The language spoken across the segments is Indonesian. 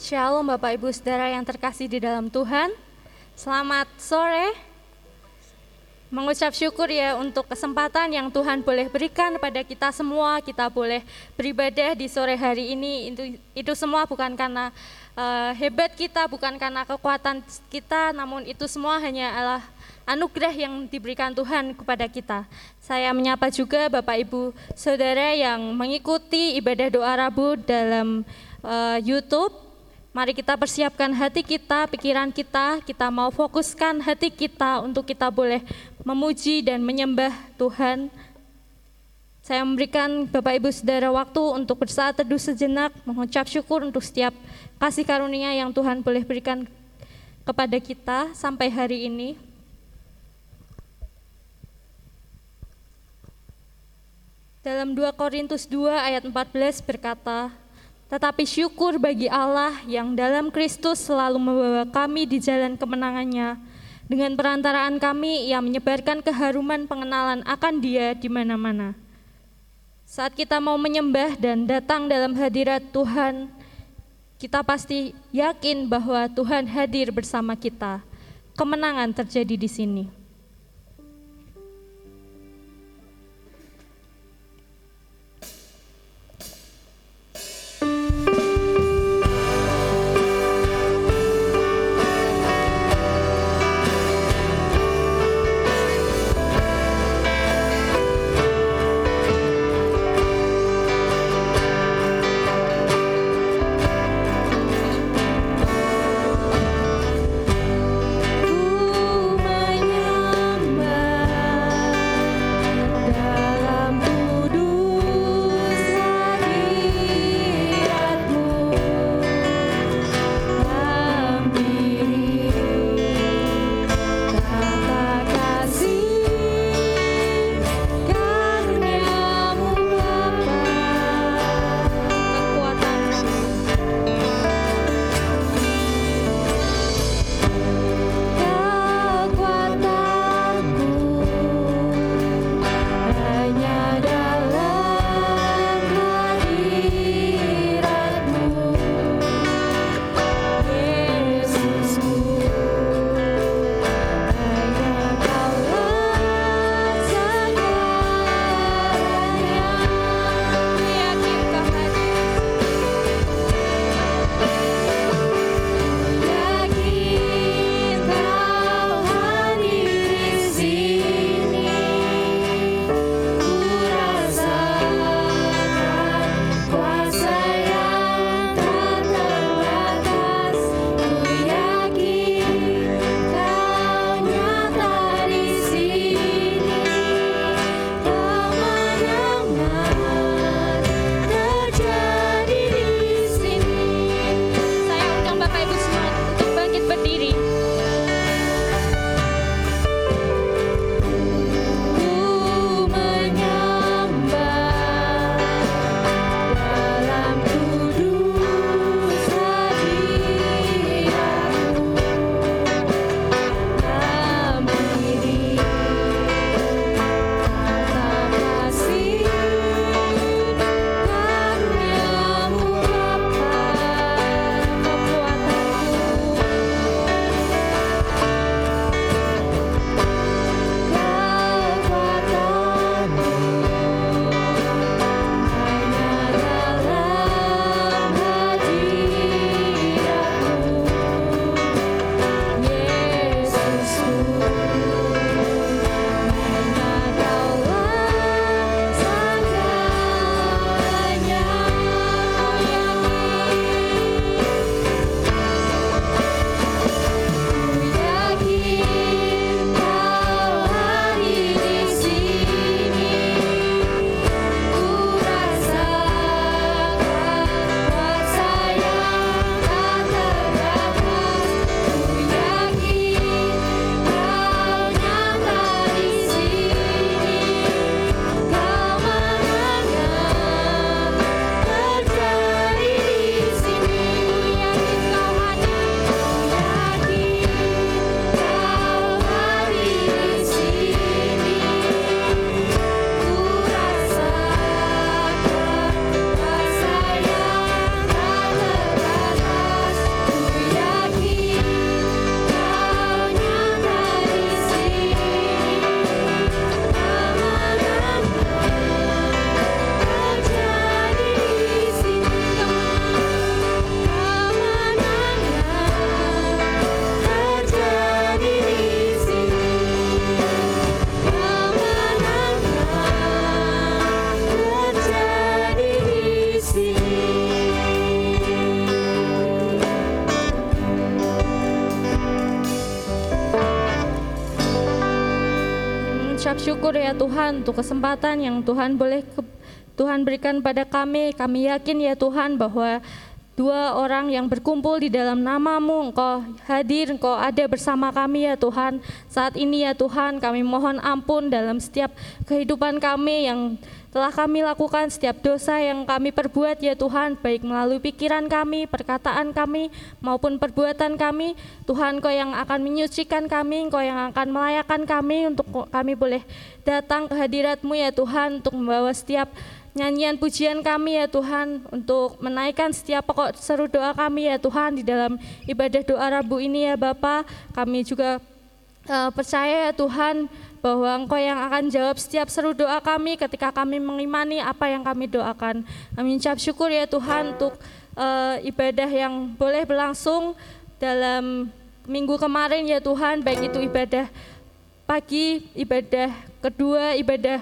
Shalom Bapak Ibu Saudara yang terkasih di dalam Tuhan. Selamat sore. Mengucap syukur ya untuk kesempatan yang Tuhan boleh berikan pada kita semua. Kita boleh beribadah di sore hari ini. Itu, itu semua bukan karena uh, hebat kita, bukan karena kekuatan kita, namun itu semua hanya adalah anugerah yang diberikan Tuhan kepada kita. Saya menyapa juga Bapak Ibu Saudara yang mengikuti ibadah doa Rabu dalam uh, YouTube Mari kita persiapkan hati kita, pikiran kita, kita mau fokuskan hati kita untuk kita boleh memuji dan menyembah Tuhan. Saya memberikan Bapak Ibu Saudara waktu untuk bersaat teduh sejenak, mengucap syukur untuk setiap kasih karunia yang Tuhan boleh berikan kepada kita sampai hari ini. Dalam 2 Korintus 2 ayat 14 berkata, tetapi syukur bagi Allah yang dalam Kristus selalu membawa kami di jalan kemenangannya. Dengan perantaraan kami, ia menyebarkan keharuman pengenalan akan dia di mana-mana. Saat kita mau menyembah dan datang dalam hadirat Tuhan, kita pasti yakin bahwa Tuhan hadir bersama kita. Kemenangan terjadi di sini. Syukur ya Tuhan untuk kesempatan yang Tuhan boleh Tuhan berikan pada kami. Kami yakin ya Tuhan bahwa dua orang yang berkumpul di dalam namamu, Engkau hadir, Engkau ada bersama kami ya Tuhan. Saat ini ya Tuhan, kami mohon ampun dalam setiap kehidupan kami yang telah kami lakukan setiap dosa yang kami perbuat ya Tuhan, baik melalui pikiran kami, perkataan kami, maupun perbuatan kami. Tuhan Kau yang akan menyucikan kami, Kau yang akan melayakan kami untuk kami boleh datang ke hadiratmu ya Tuhan, untuk membawa setiap nyanyian pujian kami ya Tuhan untuk menaikkan setiap pokok seru doa kami ya Tuhan di dalam ibadah doa Rabu ini ya Bapa kami juga uh, percaya ya Tuhan bahwa Engkau yang akan jawab setiap seru doa kami ketika kami mengimani apa yang kami doakan. Kami ucap syukur ya Tuhan untuk uh, ibadah yang boleh berlangsung dalam minggu kemarin ya Tuhan, baik itu ibadah pagi, ibadah kedua, ibadah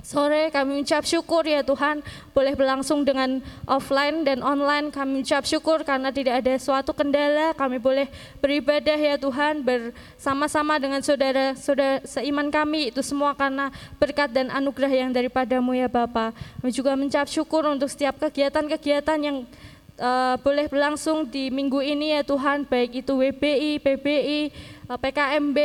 Sore kami ucap syukur ya Tuhan boleh berlangsung dengan offline dan online. Kami ucap syukur karena tidak ada suatu kendala. Kami boleh beribadah ya Tuhan bersama-sama dengan saudara-saudara seiman kami. Itu semua karena berkat dan anugerah yang daripadamu ya Bapa. Kami juga mencap syukur untuk setiap kegiatan-kegiatan yang uh, boleh berlangsung di minggu ini ya Tuhan. Baik itu WBI, PBI, uh, PKMB,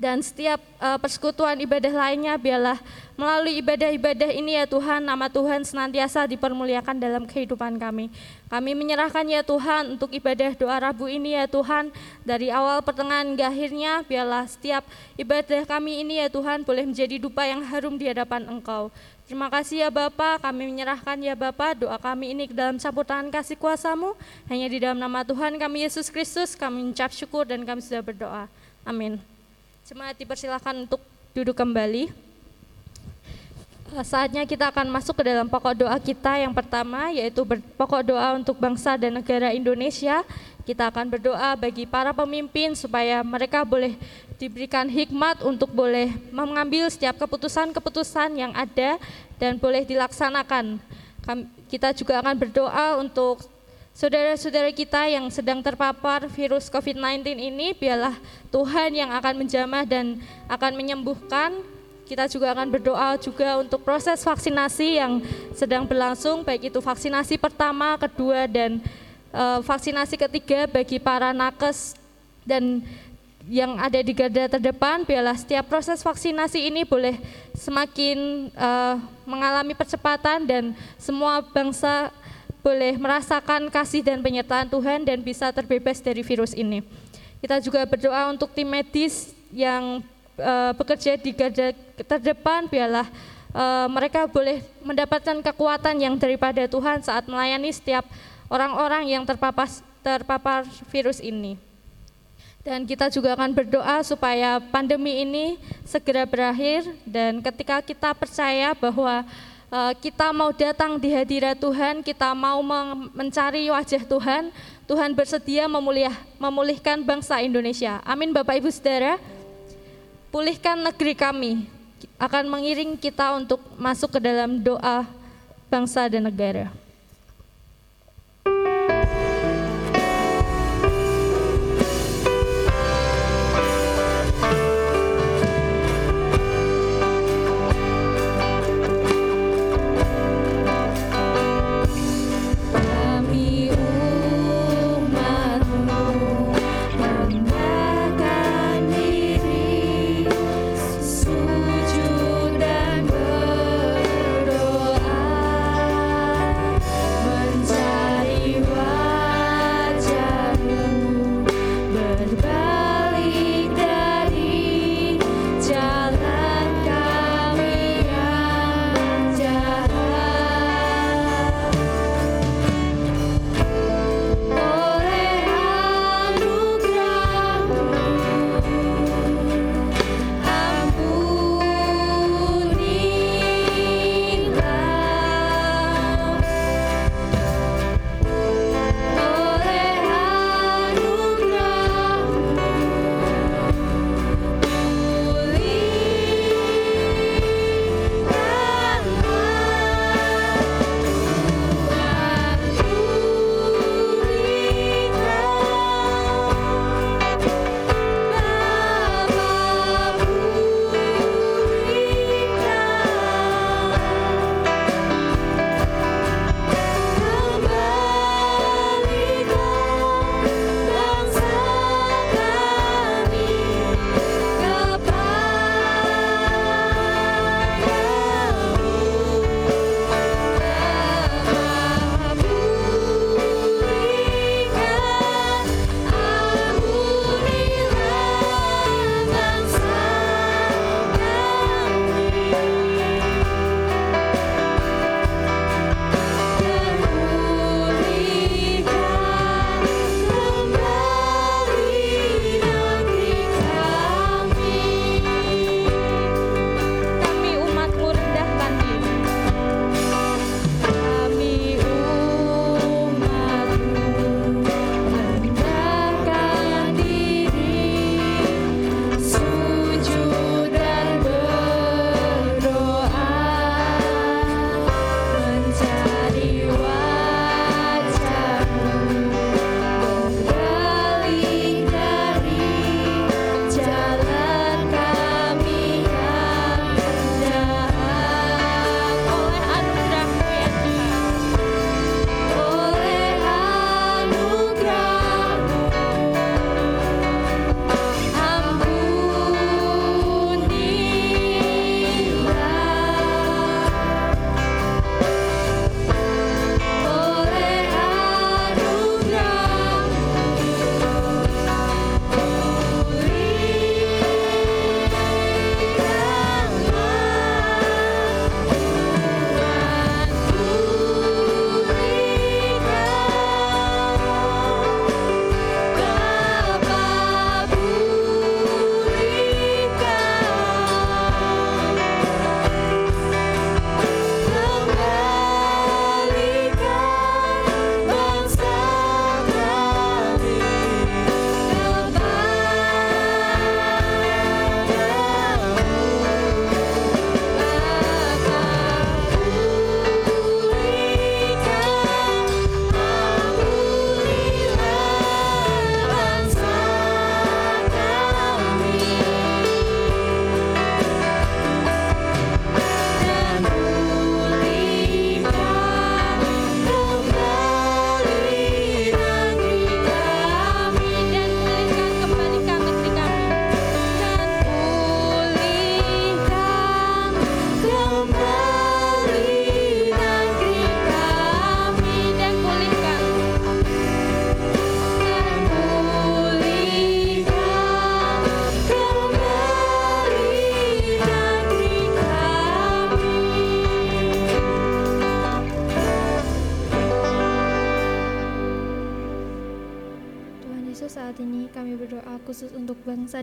dan setiap uh, persekutuan ibadah lainnya biarlah melalui ibadah-ibadah ini ya Tuhan nama Tuhan senantiasa dipermuliakan dalam kehidupan kami. Kami menyerahkan ya Tuhan untuk ibadah doa Rabu ini ya Tuhan dari awal pertengahan hingga akhirnya biarlah setiap ibadah kami ini ya Tuhan boleh menjadi dupa yang harum di hadapan Engkau. Terima kasih ya Bapa, kami menyerahkan ya Bapa doa kami ini ke dalam sapu tangan kasih kuasamu. Hanya di dalam nama Tuhan kami Yesus Kristus kami mengucap syukur dan kami sudah berdoa. Amin. Jemaat dipersilakan untuk duduk kembali. Eh, saatnya kita akan masuk ke dalam pokok doa kita yang pertama yaitu pokok doa untuk bangsa dan negara Indonesia. Kita akan berdoa bagi para pemimpin supaya mereka boleh diberikan hikmat untuk boleh mengambil setiap keputusan-keputusan yang ada dan boleh dilaksanakan. Kita juga akan berdoa untuk Saudara-saudara kita yang sedang terpapar virus COVID-19 ini, biarlah Tuhan yang akan menjamah dan akan menyembuhkan. Kita juga akan berdoa juga untuk proses vaksinasi yang sedang berlangsung, baik itu vaksinasi pertama, kedua, dan uh, vaksinasi ketiga bagi para nakes dan yang ada di garda terdepan, biarlah setiap proses vaksinasi ini boleh semakin uh, mengalami percepatan dan semua bangsa boleh merasakan kasih dan penyertaan Tuhan dan bisa terbebas dari virus ini. Kita juga berdoa untuk tim medis yang uh, bekerja di garda terdepan, biarlah uh, mereka boleh mendapatkan kekuatan yang daripada Tuhan saat melayani setiap orang-orang yang terpapar, terpapar virus ini. Dan kita juga akan berdoa supaya pandemi ini segera berakhir dan ketika kita percaya bahwa kita mau datang di hadirat Tuhan, kita mau mencari wajah Tuhan, Tuhan bersedia memuliah, memulihkan bangsa Indonesia. Amin Bapak Ibu Saudara. Pulihkan negeri kami, akan mengiring kita untuk masuk ke dalam doa bangsa dan negara.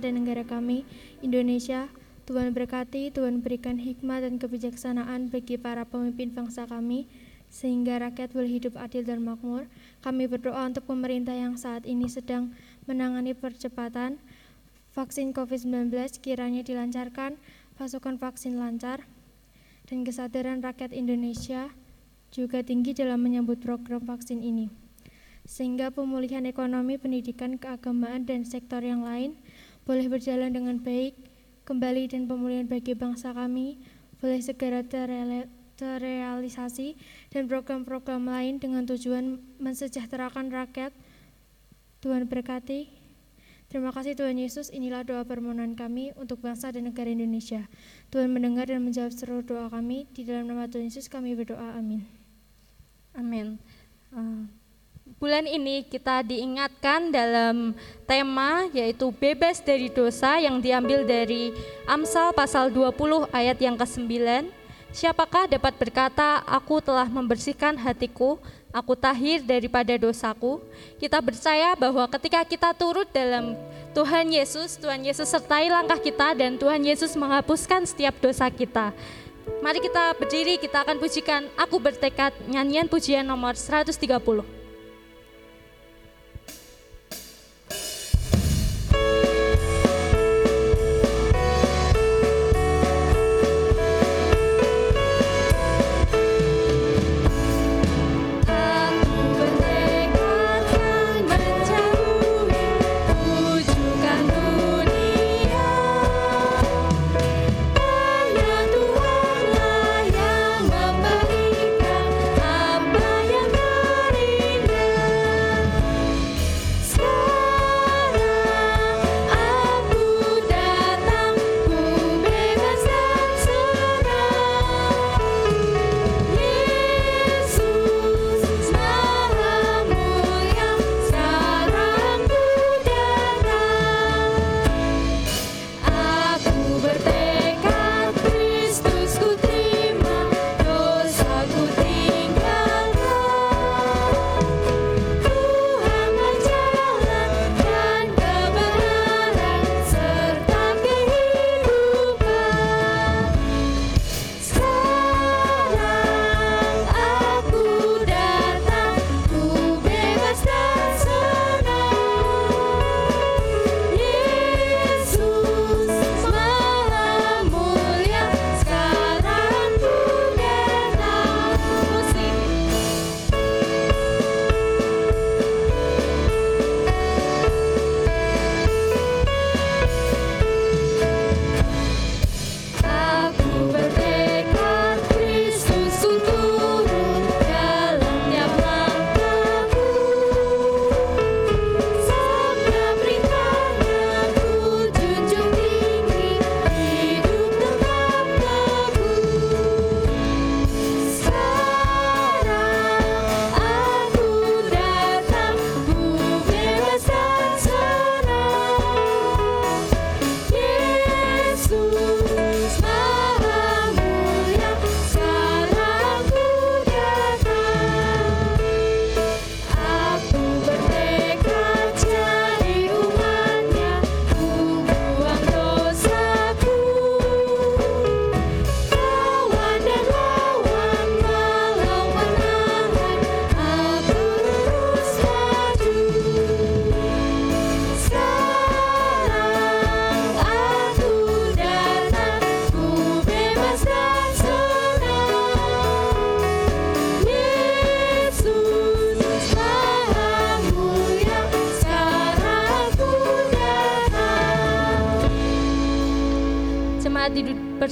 Dan negara kami, Indonesia. Tuhan berkati, Tuhan berikan hikmah dan kebijaksanaan bagi para pemimpin bangsa kami, sehingga rakyat boleh hidup adil dan makmur. Kami berdoa untuk pemerintah yang saat ini sedang menangani percepatan vaksin COVID-19 kiranya dilancarkan, pasokan vaksin lancar, dan kesadaran rakyat Indonesia juga tinggi dalam menyambut program vaksin ini. Sehingga pemulihan ekonomi, pendidikan, keagamaan, dan sektor yang lain boleh berjalan dengan baik, kembali dan pemulihan bagi bangsa kami boleh segera terrealisasi dan program-program lain dengan tujuan mensejahterakan rakyat. Tuhan berkati. Terima kasih Tuhan Yesus, inilah doa permohonan kami untuk bangsa dan negara Indonesia. Tuhan mendengar dan menjawab seluruh doa kami. Di dalam nama Tuhan Yesus kami berdoa. Amin. Amin. Uh, bulan ini kita diingatkan dalam tema yaitu bebas dari dosa yang diambil dari Amsal pasal 20 ayat yang ke-9. Siapakah dapat berkata, aku telah membersihkan hatiku, aku tahir daripada dosaku. Kita percaya bahwa ketika kita turut dalam Tuhan Yesus, Tuhan Yesus sertai langkah kita dan Tuhan Yesus menghapuskan setiap dosa kita. Mari kita berdiri, kita akan pujikan Aku Bertekad, nyanyian pujian nomor 130.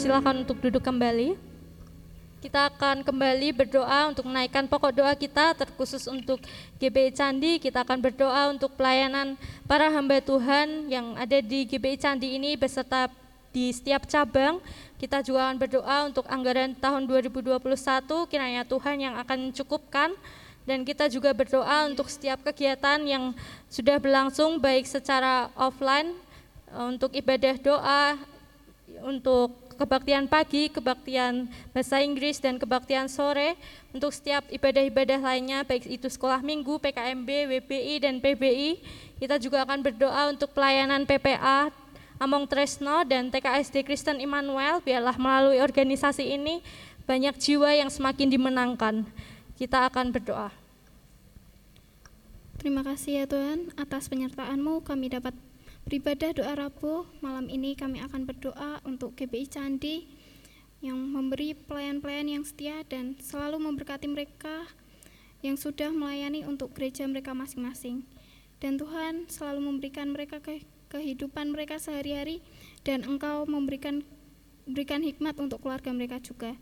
Persilahkan untuk duduk kembali. Kita akan kembali berdoa untuk menaikkan pokok doa kita terkhusus untuk GBI Candi. Kita akan berdoa untuk pelayanan para hamba Tuhan yang ada di GBI Candi ini beserta di setiap cabang. Kita juga akan berdoa untuk anggaran tahun 2021 kiranya Tuhan yang akan mencukupkan dan kita juga berdoa untuk setiap kegiatan yang sudah berlangsung baik secara offline untuk ibadah doa untuk kebaktian pagi, kebaktian bahasa Inggris, dan kebaktian sore. Untuk setiap ibadah-ibadah lainnya, baik itu sekolah minggu, PKMB, WBI, dan PBI, kita juga akan berdoa untuk pelayanan PPA, Among Tresno, dan TKSD Kristen Immanuel, biarlah melalui organisasi ini banyak jiwa yang semakin dimenangkan. Kita akan berdoa. Terima kasih ya Tuhan atas penyertaan-Mu kami dapat beribadah doa Rabu. Malam ini kami akan berdoa untuk GBI Candi yang memberi pelayan-pelayan yang setia dan selalu memberkati mereka yang sudah melayani untuk gereja mereka masing-masing. Dan Tuhan selalu memberikan mereka ke kehidupan mereka sehari-hari dan Engkau memberikan berikan hikmat untuk keluarga mereka juga.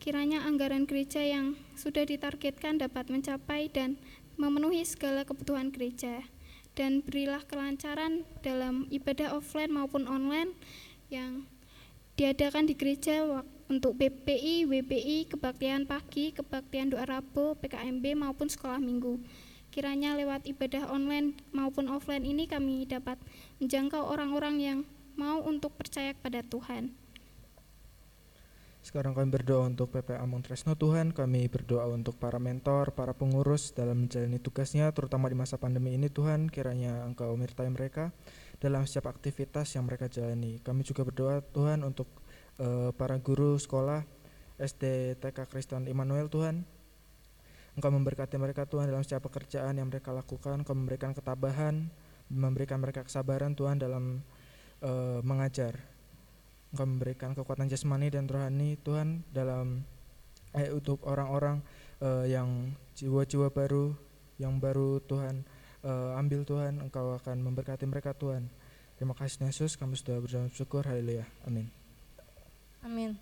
Kiranya anggaran gereja yang sudah ditargetkan dapat mencapai dan memenuhi segala kebutuhan gereja dan berilah kelancaran dalam ibadah offline maupun online yang diadakan di gereja untuk BPI, WBI, kebaktian pagi, kebaktian doa Rabu, PKMB maupun sekolah minggu. Kiranya lewat ibadah online maupun offline ini kami dapat menjangkau orang-orang yang mau untuk percaya kepada Tuhan. Sekarang kami berdoa untuk PPA Montresno Tuhan, kami berdoa untuk para mentor, para pengurus dalam menjalani tugasnya, terutama di masa pandemi ini Tuhan, kiranya Engkau menyertai mereka dalam setiap aktivitas yang mereka jalani. Kami juga berdoa Tuhan untuk uh, para guru sekolah SD TK Kristen Immanuel Tuhan, Engkau memberkati mereka Tuhan dalam setiap pekerjaan yang mereka lakukan, Engkau memberikan ketabahan, memberikan mereka kesabaran Tuhan dalam uh, mengajar. Engkau memberikan kekuatan jasmani dan rohani Tuhan dalam eh, untuk orang-orang uh, yang jiwa-jiwa baru yang baru Tuhan uh, ambil Tuhan Engkau akan memberkati mereka Tuhan. Terima kasih Yesus. Kami sudah berjalan syukur. Haleluya. Amin. Amin.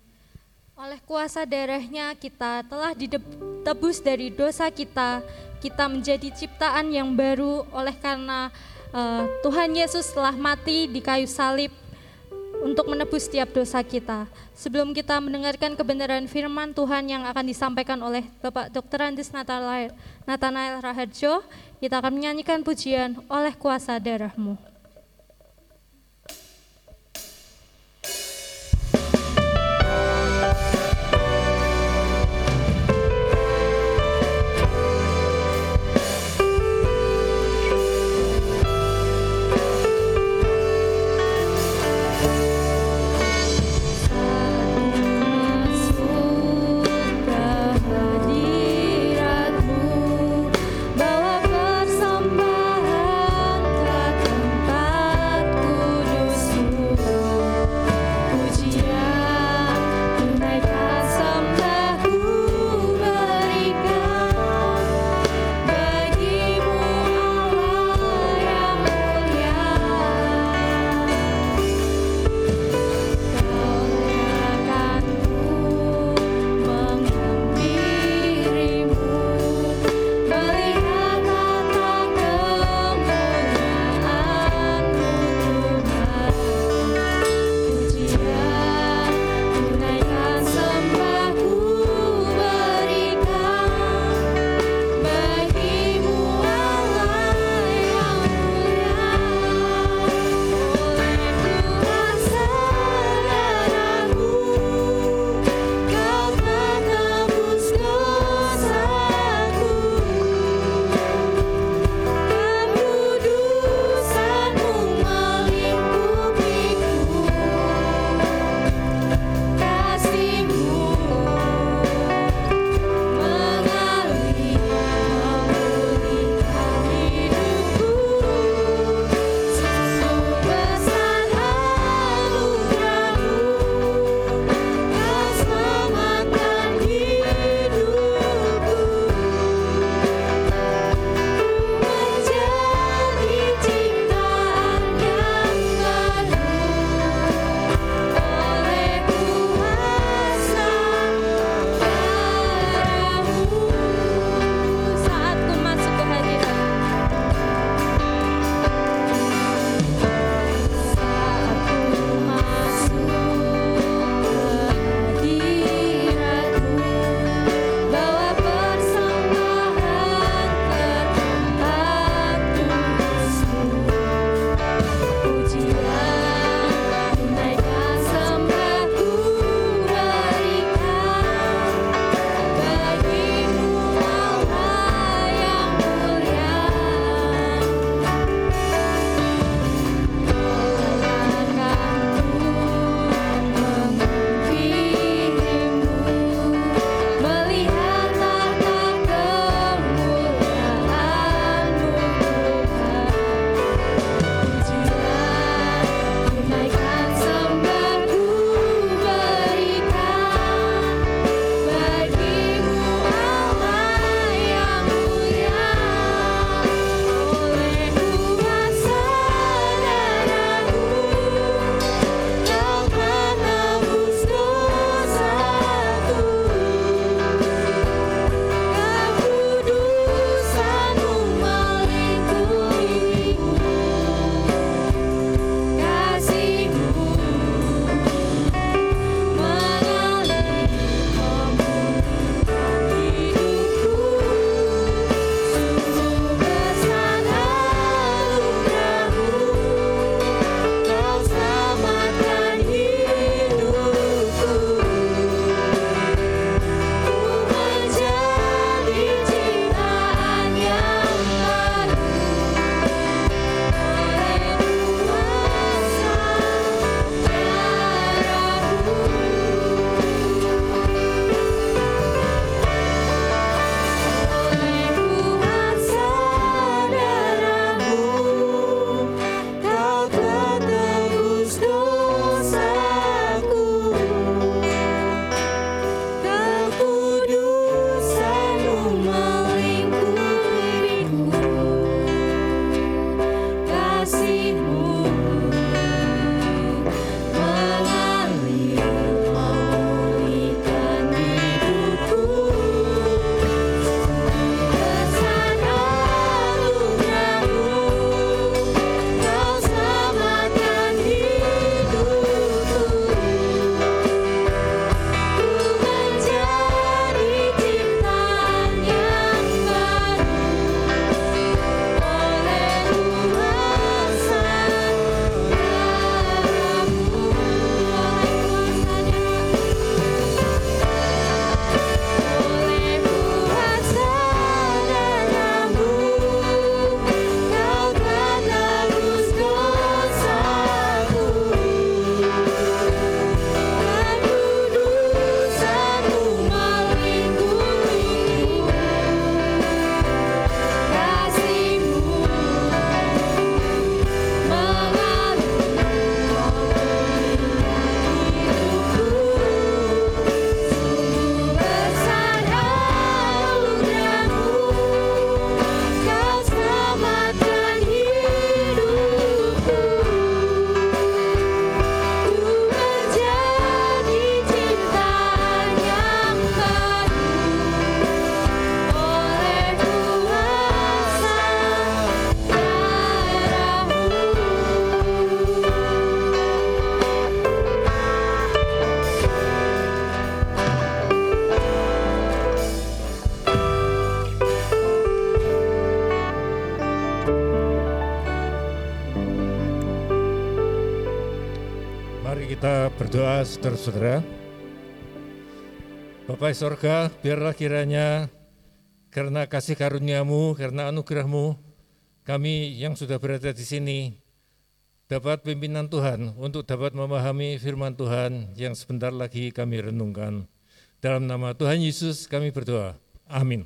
Oleh kuasa darahnya kita telah ditebus dari dosa kita. Kita menjadi ciptaan yang baru. Oleh karena uh, Tuhan Yesus telah mati di kayu salib untuk menebus setiap dosa kita. Sebelum kita mendengarkan kebenaran firman Tuhan yang akan disampaikan oleh Bapak Dr. Andis Nathanael, Raharjo, kita akan menyanyikan pujian oleh kuasa darahmu. Saudara-saudara. Bapak sorga, biarlah kiranya karena kasih karuniamu, karena anugerahmu, kami yang sudah berada di sini dapat pimpinan Tuhan untuk dapat memahami firman Tuhan yang sebentar lagi kami renungkan. Dalam nama Tuhan Yesus kami berdoa. Amin.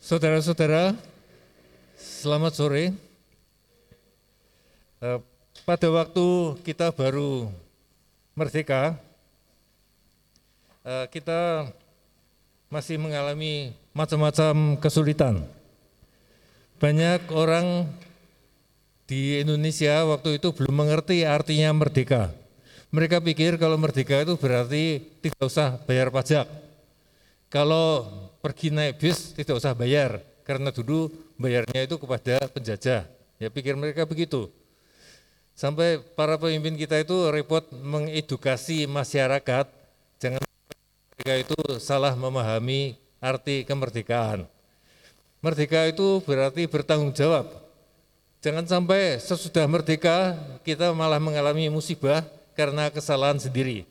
Saudara-saudara, selamat sore. Eh, pada waktu kita baru merdeka, eh, kita masih mengalami macam-macam kesulitan. Banyak orang di Indonesia waktu itu belum mengerti artinya merdeka. Mereka pikir kalau merdeka itu berarti tidak usah bayar pajak. Kalau pergi naik bis tidak usah bayar, karena dulu bayarnya itu kepada penjajah. Ya pikir mereka begitu. Sampai para pemimpin kita itu repot mengedukasi masyarakat, jangan mereka itu salah memahami arti kemerdekaan. Merdeka itu berarti bertanggung jawab. Jangan sampai sesudah merdeka kita malah mengalami musibah karena kesalahan sendiri.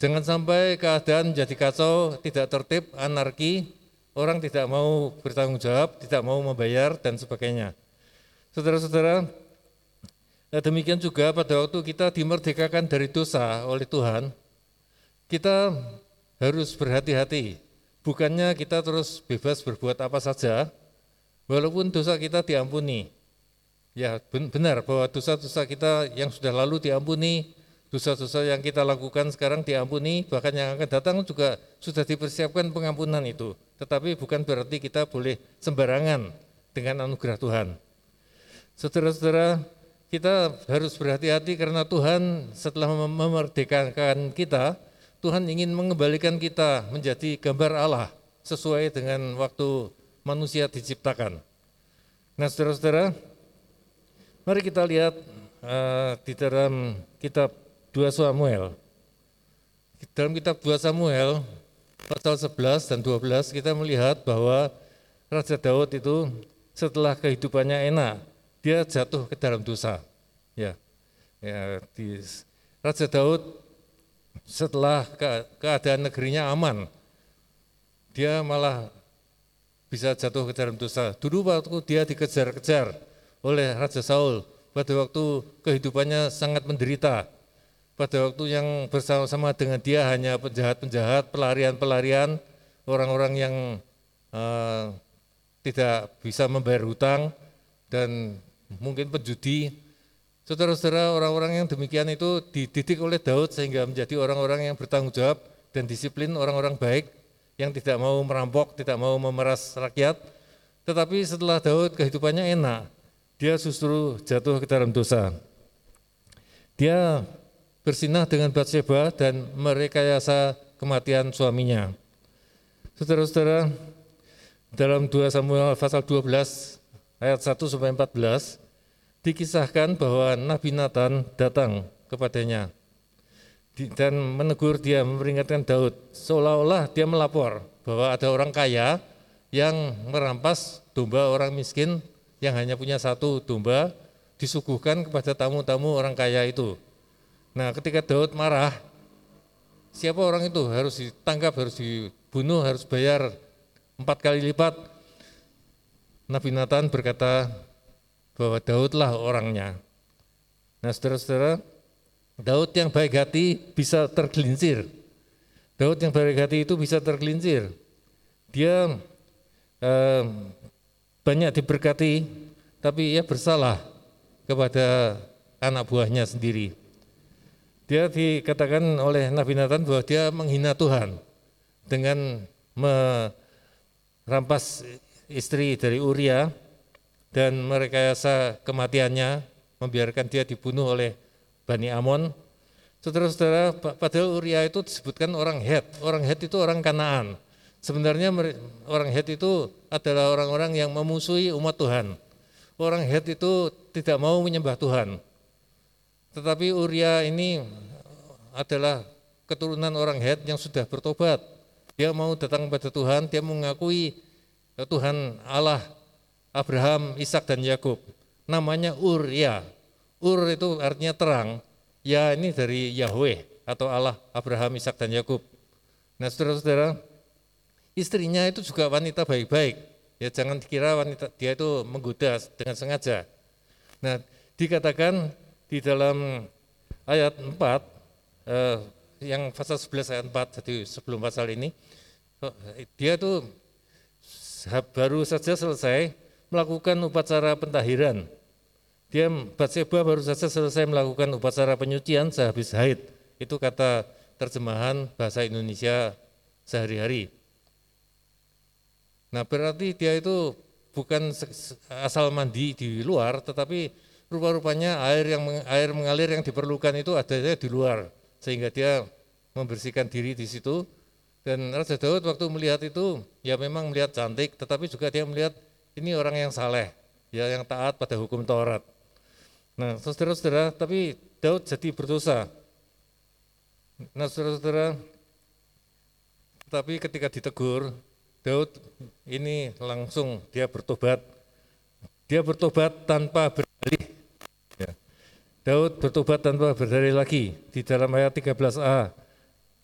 Jangan sampai keadaan jadi kacau, tidak tertib, anarki, orang tidak mau bertanggung jawab, tidak mau membayar, dan sebagainya. Saudara-saudara, Nah, demikian juga pada waktu kita dimerdekakan dari dosa oleh Tuhan, kita harus berhati-hati. Bukannya kita terus bebas berbuat apa saja, walaupun dosa kita diampuni. Ya benar bahwa dosa-dosa kita yang sudah lalu diampuni, dosa-dosa yang kita lakukan sekarang diampuni, bahkan yang akan datang juga sudah dipersiapkan pengampunan itu. Tetapi bukan berarti kita boleh sembarangan dengan anugerah Tuhan. Saudara-saudara, kita harus berhati-hati karena Tuhan setelah memerdekakan kita, Tuhan ingin mengembalikan kita menjadi gambar Allah sesuai dengan waktu manusia diciptakan. Nah saudara-saudara, mari kita lihat uh, di dalam kitab 2 Samuel. Dalam kitab 2 Samuel, pasal 11 dan 12 kita melihat bahwa Raja Daud itu setelah kehidupannya enak, dia jatuh ke dalam dosa. Ya, ya di Raja Daud setelah ke, keadaan negerinya aman, dia malah bisa jatuh ke dalam dosa. Dulu waktu dia dikejar-kejar oleh Raja Saul, pada waktu kehidupannya sangat menderita, pada waktu yang bersama-sama dengan dia hanya penjahat-penjahat, pelarian-pelarian, orang-orang yang uh, tidak bisa membayar hutang dan mungkin penjudi. Saudara-saudara, orang-orang yang demikian itu dididik oleh Daud sehingga menjadi orang-orang yang bertanggung jawab dan disiplin, orang-orang baik yang tidak mau merampok, tidak mau memeras rakyat. Tetapi setelah Daud kehidupannya enak, dia justru jatuh ke dalam dosa. Dia bersinah dengan Batseba dan merekayasa kematian suaminya. Saudara-saudara, dalam 2 Samuel pasal 12 ayat 1 sampai 14 dikisahkan bahwa Nabi Nathan datang kepadanya. Dan menegur dia, memperingatkan Daud, seolah-olah dia melapor bahwa ada orang kaya yang merampas domba orang miskin yang hanya punya satu domba disuguhkan kepada tamu-tamu orang kaya itu. Nah ketika Daud marah, siapa orang itu harus ditangkap, harus dibunuh, harus bayar empat kali lipat? Nabi Nathan berkata bahwa Daudlah orangnya. Nah saudara-saudara, Daud yang baik hati bisa tergelincir. Daud yang baik hati itu bisa tergelincir. Dia eh, banyak diberkati, tapi ia bersalah kepada anak buahnya sendiri. Dia dikatakan oleh Nabi Nathan bahwa dia menghina Tuhan dengan merampas istri dari Uria dan merekayasa kematiannya, membiarkan dia dibunuh oleh Bani Amon. Saudara-saudara, padahal Uria itu disebutkan orang Het. Orang Het itu orang Kanaan. Sebenarnya orang Het itu adalah orang-orang yang memusuhi umat Tuhan. Orang Het itu tidak mau menyembah Tuhan. Tetapi Uria ini adalah keturunan orang Het yang sudah bertobat. Dia mau datang kepada Tuhan, dia mengakui Tuhan Allah Abraham, Ishak dan Yakub. Namanya Ur ya. Ur itu artinya terang. ya ini dari Yahweh atau Allah Abraham, Ishak dan Yakub. Nah, saudara-saudara, istrinya itu juga wanita baik-baik. Ya jangan dikira wanita dia itu menggoda dengan sengaja. Nah, dikatakan di dalam ayat 4 eh, yang pasal 11 ayat 4 jadi sebelum pasal ini dia tuh baru saja selesai melakukan upacara pentahiran. Dia Batseba baru saja selesai melakukan upacara penyucian sehabis haid. Itu kata terjemahan bahasa Indonesia sehari-hari. Nah berarti dia itu bukan asal mandi di luar, tetapi rupa-rupanya air yang air mengalir yang diperlukan itu adanya di luar, sehingga dia membersihkan diri di situ. Dan Raja Daud waktu melihat itu, ya memang melihat cantik, tetapi juga dia melihat ini orang yang saleh, ya yang taat pada hukum Taurat. Nah, saudara-saudara, tapi Daud jadi berdosa. Nah, saudara-saudara, tapi ketika ditegur, Daud ini langsung dia bertobat. Dia bertobat tanpa berdalih. Ya. Daud bertobat tanpa berdalih lagi di dalam ayat 13a.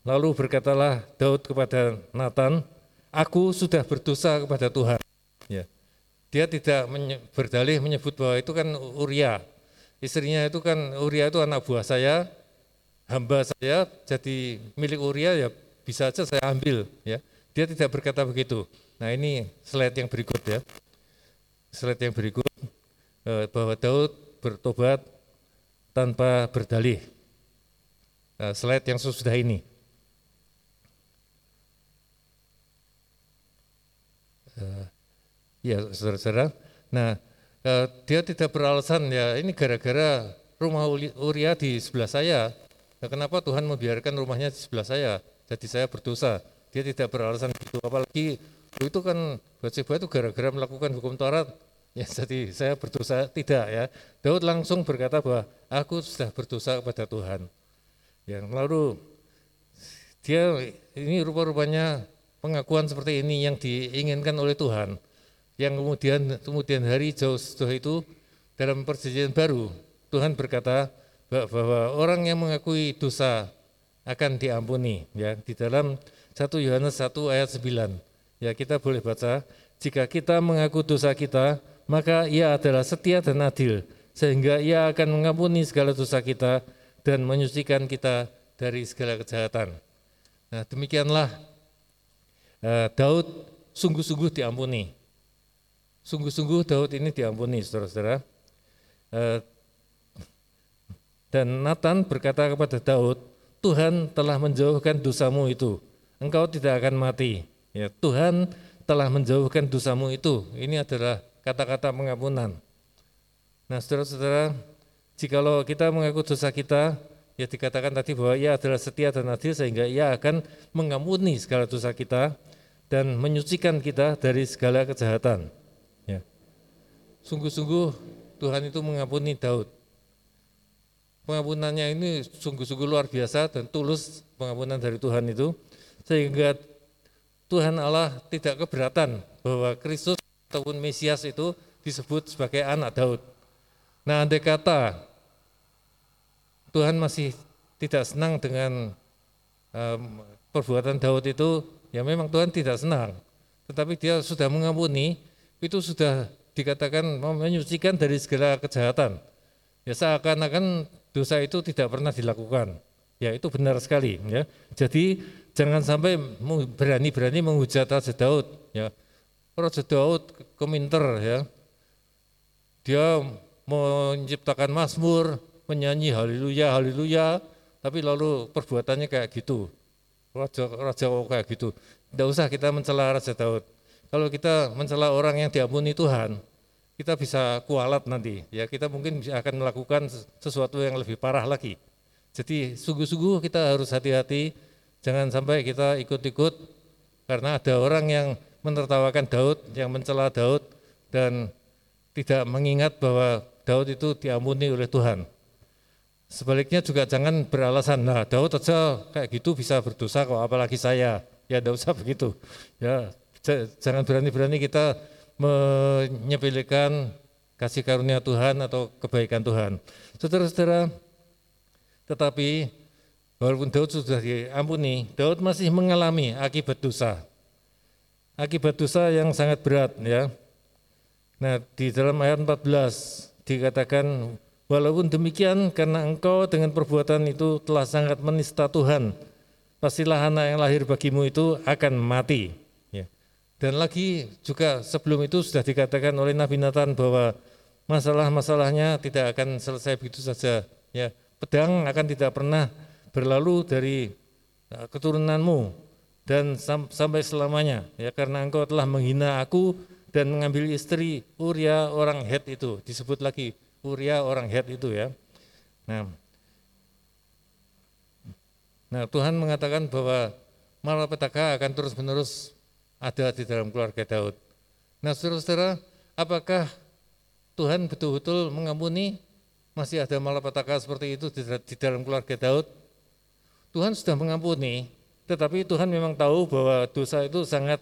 Lalu berkatalah Daud kepada Nathan, aku sudah berdosa kepada Tuhan. Ya. Dia tidak menye berdalih menyebut bahwa itu kan Uria. Istrinya itu kan Uria itu anak buah saya, hamba saya jadi milik Uria ya bisa saja saya ambil ya. Dia tidak berkata begitu. Nah ini slide yang berikut ya. Slide yang berikut eh, bahwa Daud bertobat tanpa berdalih. Nah, slide yang sesudah ini. Uh, ya saudara-saudara. Nah uh, dia tidak beralasan ya ini gara-gara rumah Uria di sebelah saya. Nah, kenapa Tuhan membiarkan rumahnya di sebelah saya? Jadi saya berdosa. Dia tidak beralasan itu apalagi itu kan Batseba itu gara-gara melakukan hukum Taurat. Ya, jadi saya berdosa tidak ya. Daud langsung berkata bahwa aku sudah berdosa kepada Tuhan. Ya, lalu dia ini rupa-rupanya pengakuan seperti ini yang diinginkan oleh Tuhan. Yang kemudian kemudian hari jauh setelah itu dalam perjanjian baru Tuhan berkata bahwa orang yang mengakui dosa akan diampuni ya di dalam 1 Yohanes 1 ayat 9. Ya, kita boleh baca, jika kita mengaku dosa kita, maka ia adalah setia dan adil, sehingga ia akan mengampuni segala dosa kita dan menyucikan kita dari segala kejahatan. Nah, demikianlah uh, Daud sungguh-sungguh diampuni. Sungguh-sungguh Daud ini diampuni, saudara-saudara. Uh, dan Nathan berkata kepada Daud, Tuhan telah menjauhkan dosamu itu engkau tidak akan mati. Ya, Tuhan telah menjauhkan dosamu itu. Ini adalah kata-kata pengampunan. Nah, saudara-saudara, jikalau kita mengaku dosa kita, ya dikatakan tadi bahwa ia adalah setia dan adil sehingga ia akan mengampuni segala dosa kita dan menyucikan kita dari segala kejahatan. Sungguh-sungguh Tuhan itu mengampuni Daud. Pengampunannya ini sungguh-sungguh luar biasa dan tulus pengampunan dari Tuhan itu sehingga Tuhan Allah tidak keberatan bahwa Kristus ataupun Mesias itu disebut sebagai anak Daud. Nah, andai kata Tuhan masih tidak senang dengan um, perbuatan Daud itu, ya memang Tuhan tidak senang. Tetapi dia sudah mengampuni, itu sudah dikatakan menyucikan dari segala kejahatan. Ya seakan-akan dosa itu tidak pernah dilakukan. Ya itu benar sekali. Ya. Jadi jangan sampai berani-berani menghujat Raja Daud. Ya. Raja Daud keminter ya. Dia menciptakan Mazmur, menyanyi haleluya haleluya, tapi lalu perbuatannya kayak gitu. Raja raja kayak gitu. Tidak usah kita mencela Raja Daud. Kalau kita mencela orang yang diampuni Tuhan, kita bisa kualat nanti. Ya kita mungkin akan melakukan sesuatu yang lebih parah lagi. Jadi sungguh-sungguh kita harus hati-hati, jangan sampai kita ikut-ikut karena ada orang yang menertawakan Daud, yang mencela Daud dan tidak mengingat bahwa Daud itu diampuni oleh Tuhan. Sebaliknya juga jangan beralasan, nah Daud aja kayak gitu bisa berdosa kok apalagi saya. Ya tidak usah begitu. Ya jangan berani-berani kita menyepelekan kasih karunia Tuhan atau kebaikan Tuhan. Saudara-saudara, Tetapi walaupun Daud sudah diampuni, Daud masih mengalami akibat dosa. Akibat dosa yang sangat berat ya. Nah, di dalam ayat 14 dikatakan walaupun demikian karena engkau dengan perbuatan itu telah sangat menista Tuhan, pastilah anak yang lahir bagimu itu akan mati. Dan lagi juga sebelum itu sudah dikatakan oleh Nabi Nathan bahwa masalah-masalahnya tidak akan selesai begitu saja. Ya, pedang akan tidak pernah berlalu dari uh, keturunanmu dan sam sampai selamanya ya karena engkau telah menghina aku dan mengambil istri Uria orang Het itu disebut lagi Uria orang Het itu ya. Nah, nah Tuhan mengatakan bahwa malapetaka akan terus-menerus ada di dalam keluarga Daud. Nah, saudara-saudara, apakah Tuhan betul-betul mengampuni masih ada malapetaka seperti itu di dalam keluarga Daud. Tuhan sudah mengampuni, tetapi Tuhan memang tahu bahwa dosa itu sangat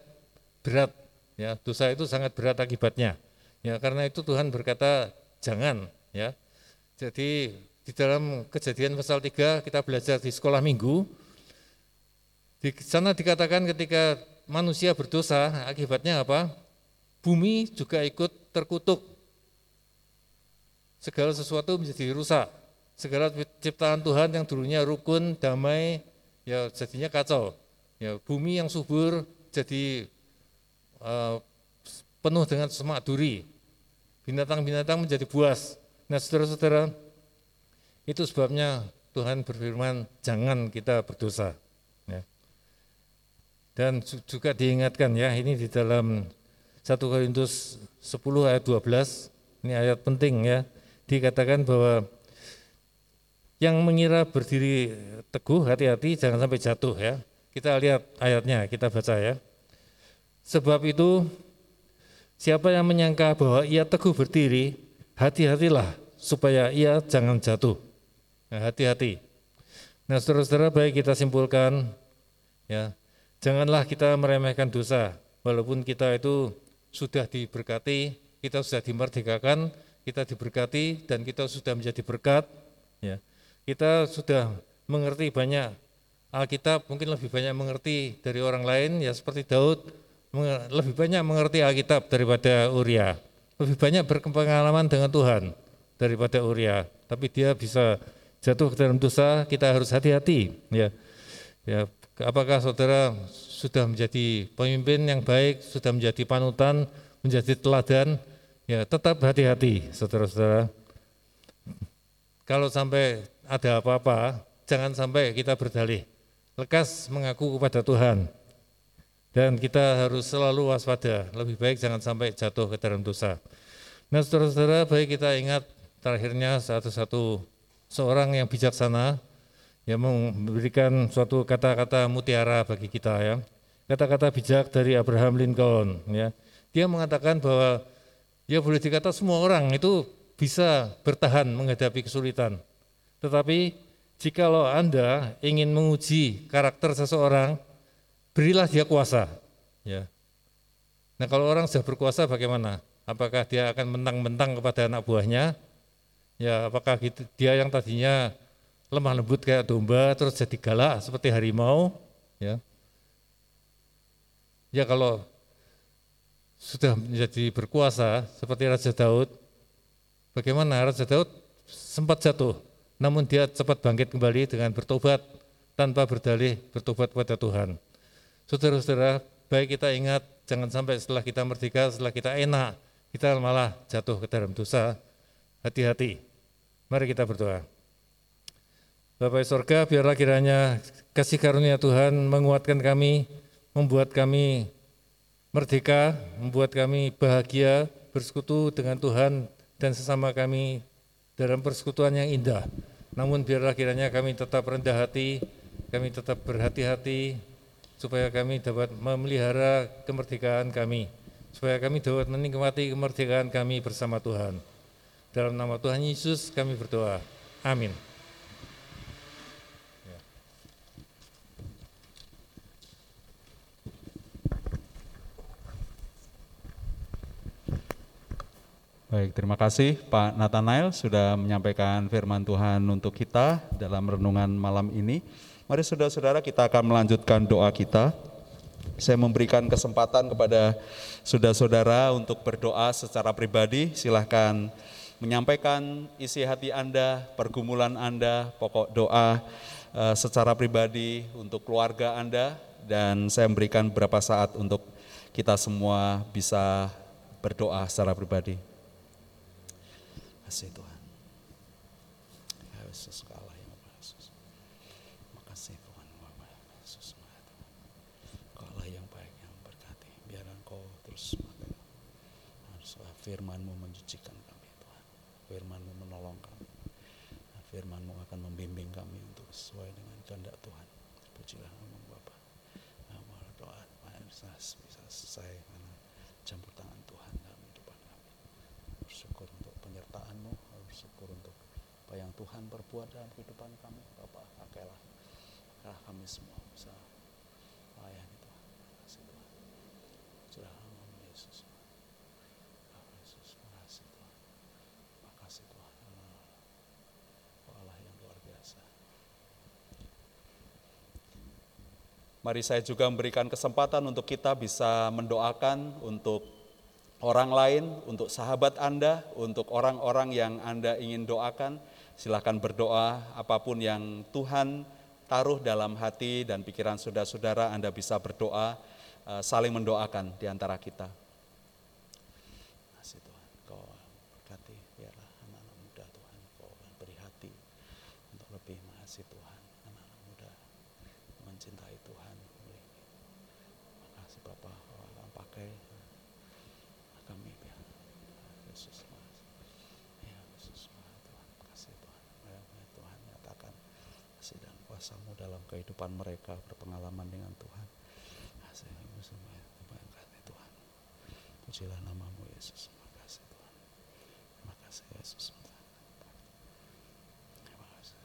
berat, ya dosa itu sangat berat akibatnya. Ya karena itu Tuhan berkata jangan, ya. Jadi di dalam kejadian pasal 3 kita belajar di sekolah minggu, di sana dikatakan ketika manusia berdosa akibatnya apa? Bumi juga ikut terkutuk segala sesuatu menjadi rusak. Segala ciptaan Tuhan yang dulunya rukun, damai, ya jadinya kacau. Ya, bumi yang subur jadi uh, penuh dengan semak duri. Binatang-binatang menjadi buas. Nah, saudara-saudara, itu sebabnya Tuhan berfirman, jangan kita berdosa. Dan juga diingatkan ya, ini di dalam 1 Korintus 10 ayat 12, ini ayat penting ya, dikatakan bahwa yang mengira berdiri teguh hati-hati jangan sampai jatuh ya. Kita lihat ayatnya, kita baca ya. Sebab itu siapa yang menyangka bahwa ia teguh berdiri, hati-hatilah supaya ia jangan jatuh. Nah, hati-hati. Nah, saudara-saudara baik kita simpulkan ya, janganlah kita meremehkan dosa walaupun kita itu sudah diberkati, kita sudah dimerdekakan, kita diberkati dan kita sudah menjadi berkat ya. Kita sudah mengerti banyak Alkitab mungkin lebih banyak mengerti dari orang lain ya seperti Daud lebih banyak mengerti Alkitab daripada Uria. Lebih banyak berpengalaman dengan Tuhan daripada Uria. Tapi dia bisa jatuh ke dalam dosa kita harus hati-hati ya. Ya apakah saudara sudah menjadi pemimpin yang baik sudah menjadi panutan menjadi teladan Ya, tetap hati-hati, saudara-saudara. Kalau sampai ada apa-apa, jangan sampai kita berdalih. Lekas mengaku kepada Tuhan. Dan kita harus selalu waspada, lebih baik jangan sampai jatuh ke dalam dosa. Nah, saudara-saudara, baik kita ingat terakhirnya satu-satu seorang yang bijaksana yang memberikan suatu kata-kata mutiara bagi kita ya. Kata-kata bijak dari Abraham Lincoln ya. Dia mengatakan bahwa ya boleh dikata semua orang itu bisa bertahan menghadapi kesulitan. Tetapi jikalau Anda ingin menguji karakter seseorang, berilah dia kuasa. Ya. Nah kalau orang sudah berkuasa bagaimana? Apakah dia akan mentang-mentang kepada anak buahnya? Ya, apakah gitu, dia yang tadinya lemah lembut kayak domba terus jadi galak seperti harimau? Ya, ya kalau sudah menjadi berkuasa seperti Raja Daud, bagaimana Raja Daud sempat jatuh, namun dia cepat bangkit kembali dengan bertobat tanpa berdalih bertobat kepada Tuhan. Saudara-saudara, baik kita ingat jangan sampai setelah kita merdeka, setelah kita enak, kita malah jatuh ke dalam dosa. Hati-hati. Mari kita berdoa. Bapak surga, biarlah kiranya kasih karunia Tuhan menguatkan kami, membuat kami merdeka, membuat kami bahagia bersekutu dengan Tuhan dan sesama kami dalam persekutuan yang indah. Namun biarlah kiranya kami tetap rendah hati, kami tetap berhati-hati, supaya kami dapat memelihara kemerdekaan kami, supaya kami dapat menikmati kemerdekaan kami bersama Tuhan. Dalam nama Tuhan Yesus kami berdoa. Amin. Baik, terima kasih Pak Nathanael sudah menyampaikan firman Tuhan untuk kita dalam renungan malam ini. Mari saudara-saudara kita akan melanjutkan doa kita. Saya memberikan kesempatan kepada saudara-saudara untuk berdoa secara pribadi. Silahkan menyampaikan isi hati Anda, pergumulan Anda, pokok doa eh, secara pribadi untuk keluarga Anda. Dan saya memberikan beberapa saat untuk kita semua bisa berdoa secara pribadi kasih Tuhan. Ya Yesus Allah yang Yesus. Makasih Tuhan Bapak Yesus Kau Allah yang baik yang berkati. Biar Engkau terus harus firmanmu mencucikan kami Tuhan. Firmanmu menolong kami. Firmanmu akan membimbing kami untuk sesuai dengan kehendak Tuhan. Pujilah nama Bapa. Nama doa bisa bisa selesai karena campur tangan Tuhan dalam kehidupan kami. Bersyukur untuk penyertaan-Mu, bersyukur untuk apa yang Perbuat dalam kehidupan kami. Bapak, pakailah pakailah kami semua bisa melayani Tuhan. Kasih Tuhan. Sudah Yesus. Yesus, makasih Tuhan. Makasih Tuhan. Allah yang luar biasa. Mari saya juga memberikan kesempatan untuk kita bisa mendoakan untuk orang lain, untuk sahabat Anda, untuk orang-orang yang Anda ingin doakan. Silahkan berdoa apa pun yang Tuhan taruh dalam hati dan pikiran saudara-saudara, Anda bisa berdoa, eh, saling mendoakan di antara kita. Kasih Tuhan, kau berkati, biarlah anak-anak muda Tuhan, kau beri hati untuk lebih mengasihi Tuhan, anak-anak muda mencintai Tuhan. Makasih Bapak, kau akan pakai kami biar Yesus ya Yesus Tuhan kasih Tuhan ya, Tuhan nyatakan kasih dan kuasamu dalam kehidupan mereka berpengalaman dengan Tuhan. Tuhan kasih Tuhan. Pujilah namamu Yesus. Terima kasih Tuhan. Terima kasih Yesus. Terima kasih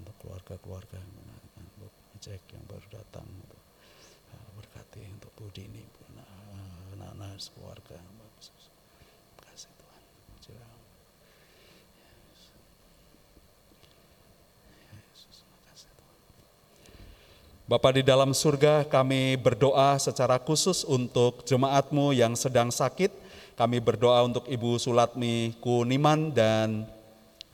untuk keluarga-keluarga yang untuk cek yang baru datang untuk berkati untuk Budi ini anak-anak keluarga kasih Tuhan Bapak di dalam surga kami berdoa secara khusus untuk jemaatmu yang sedang sakit. Kami berdoa untuk Ibu Sulatmi Kuniman dan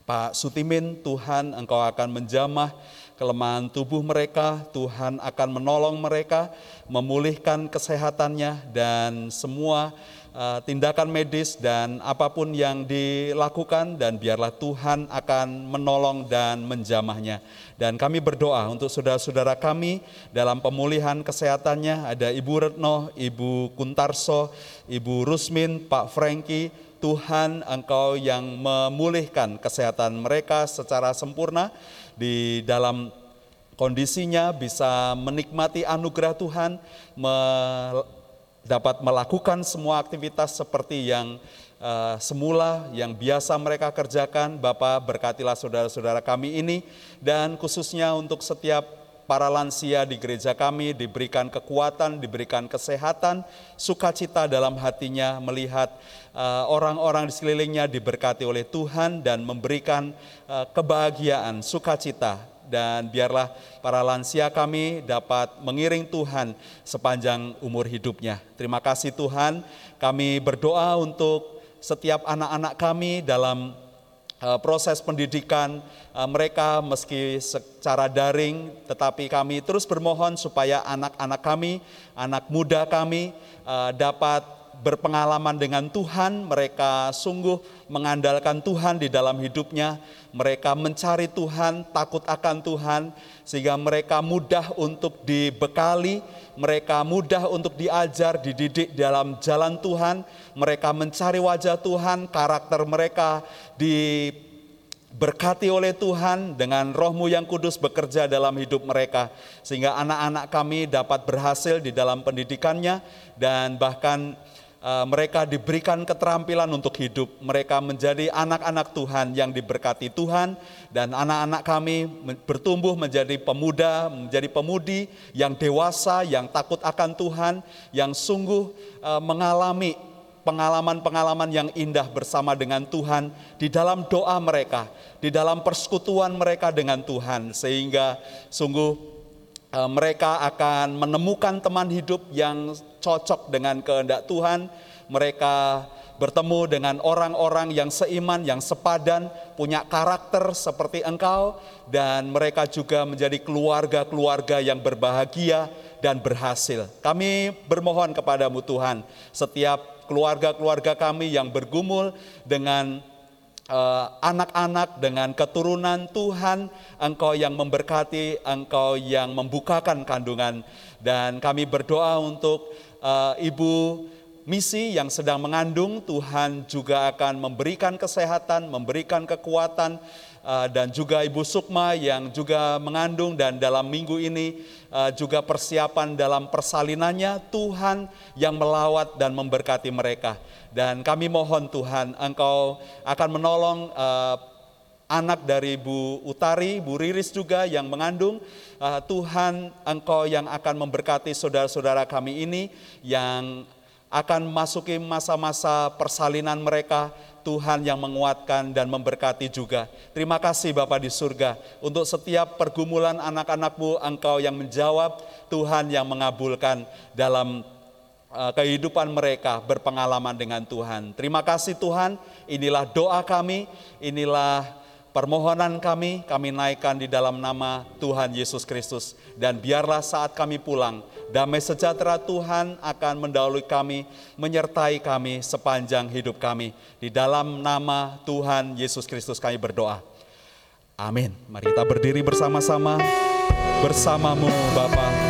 Pak Sutimin, Tuhan Engkau akan menjamah kelemahan tubuh mereka, Tuhan akan menolong mereka, memulihkan kesehatannya dan semua tindakan medis dan apa pun yang dilakukan dan biarlah Tuhan akan menolong dan menjamahnya. Dan kami berdoa untuk saudara-saudara kami dalam pemulihan kesehatannya ada Ibu Retno, Ibu Kuntarso, Ibu Rusmin, Pak Franky, Tuhan Engkau yang memulihkan kesehatan mereka secara sempurna di dalam kondisinya bisa menikmati anugerah Tuhan, dapat melakukan semua aktivitas seperti yang uh, semula yang biasa mereka kerjakan. Bapak berkatilah saudara-saudara kami ini dan khususnya untuk setiap para lansia di gereja kami diberikan kekuatan, diberikan kesehatan, sukacita dalam hatinya melihat eh, orang-orang uh, di sekelilingnya diberkati oleh Tuhan dan memberikan uh, kebahagiaan, sukacita dan biarlah para lansia kami dapat mengiring Tuhan sepanjang umur hidupnya. Terima kasih Tuhan, kami berdoa untuk setiap anak-anak kami dalam Eh, proses pendidikan eh, mereka meski secara daring, tetapi kami terus bermohon supaya anak-anak kami, anak muda kami eh, dapat berpengalaman dengan Tuhan, mereka sungguh mengandalkan Tuhan di dalam hidupnya, mereka mencari Tuhan, takut akan Tuhan, sehingga mereka mudah untuk dibekali, mereka mudah untuk diajar, dididik dalam jalan Tuhan, mereka mencari wajah Tuhan, karakter mereka diberkati oleh Tuhan dengan rohmu yang kudus bekerja dalam hidup mereka. Sehingga anak-anak kami dapat berhasil di dalam pendidikannya dan bahkan mereka diberikan keterampilan untuk hidup. Mereka menjadi anak-anak Tuhan yang diberkati Tuhan dan anak-anak kami bertumbuh menjadi pemuda, menjadi pemudi yang dewasa, yang takut akan Tuhan, yang sungguh uh, mengalami pengalaman-pengalaman yang indah bersama dengan Tuhan di dalam doa mereka, di dalam persekutuan mereka dengan Tuhan, sehingga sungguh eh, mereka akan menemukan teman hidup yang cocok dengan kehendak Tuhan. Mereka bertemu dengan orang-orang yang seiman, yang sepadan, punya karakter seperti engkau, dan mereka juga menjadi keluarga-keluarga yang berbahagia dan berhasil. Kami bermohon kepadamu Tuhan, setiap keluarga-keluarga kami yang bergumul dengan eh, anak-anak dengan keturunan Tuhan, Engkau yang memberkati, Engkau yang membukakan kandungan, dan kami berdoa untuk uh, Ibu misi yang sedang mengandung, Tuhan juga akan memberikan kesehatan, memberikan kekuatan, uh, dan juga Ibu Sukma yang juga mengandung dan dalam minggu ini uh, juga persiapan dalam persalinannya, Tuhan yang melawat dan memberkati mereka. Dan kami mohon Tuhan, Engkau akan menolong anak dari Bu Utari, Bu Riris juga yang mengandung. Uh, Tuhan, Engkau yang akan memberkati saudara-saudara kami ini yang akan masuki masa-masa persalinan mereka, Tuhan yang menguatkan dan memberkati juga. Terima kasih Bapak di surga untuk setiap pergumulan anak-anakmu Engkau yang menjawab, Tuhan yang mengabulkan dalam uh, kehidupan mereka berpengalaman dengan Tuhan. Terima kasih Tuhan, inilah doa kami, inilah permohonan kami, kami naikkan di dalam nama Tuhan Yesus Kristus. Dan biarlah saat kami pulang, Damai sejahtera Tuhan akan mendahului kami, menyertai kami sepanjang hidup kami. Di dalam nama Tuhan Yesus Kristus kami berdoa. Amin. Mari kita berdiri bersama-sama. Bersamamu Bapak.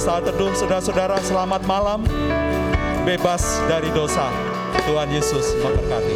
Saat teduh saudara-saudara selamat malam. Bebas dari dosa. Tuhan Yesus memberkati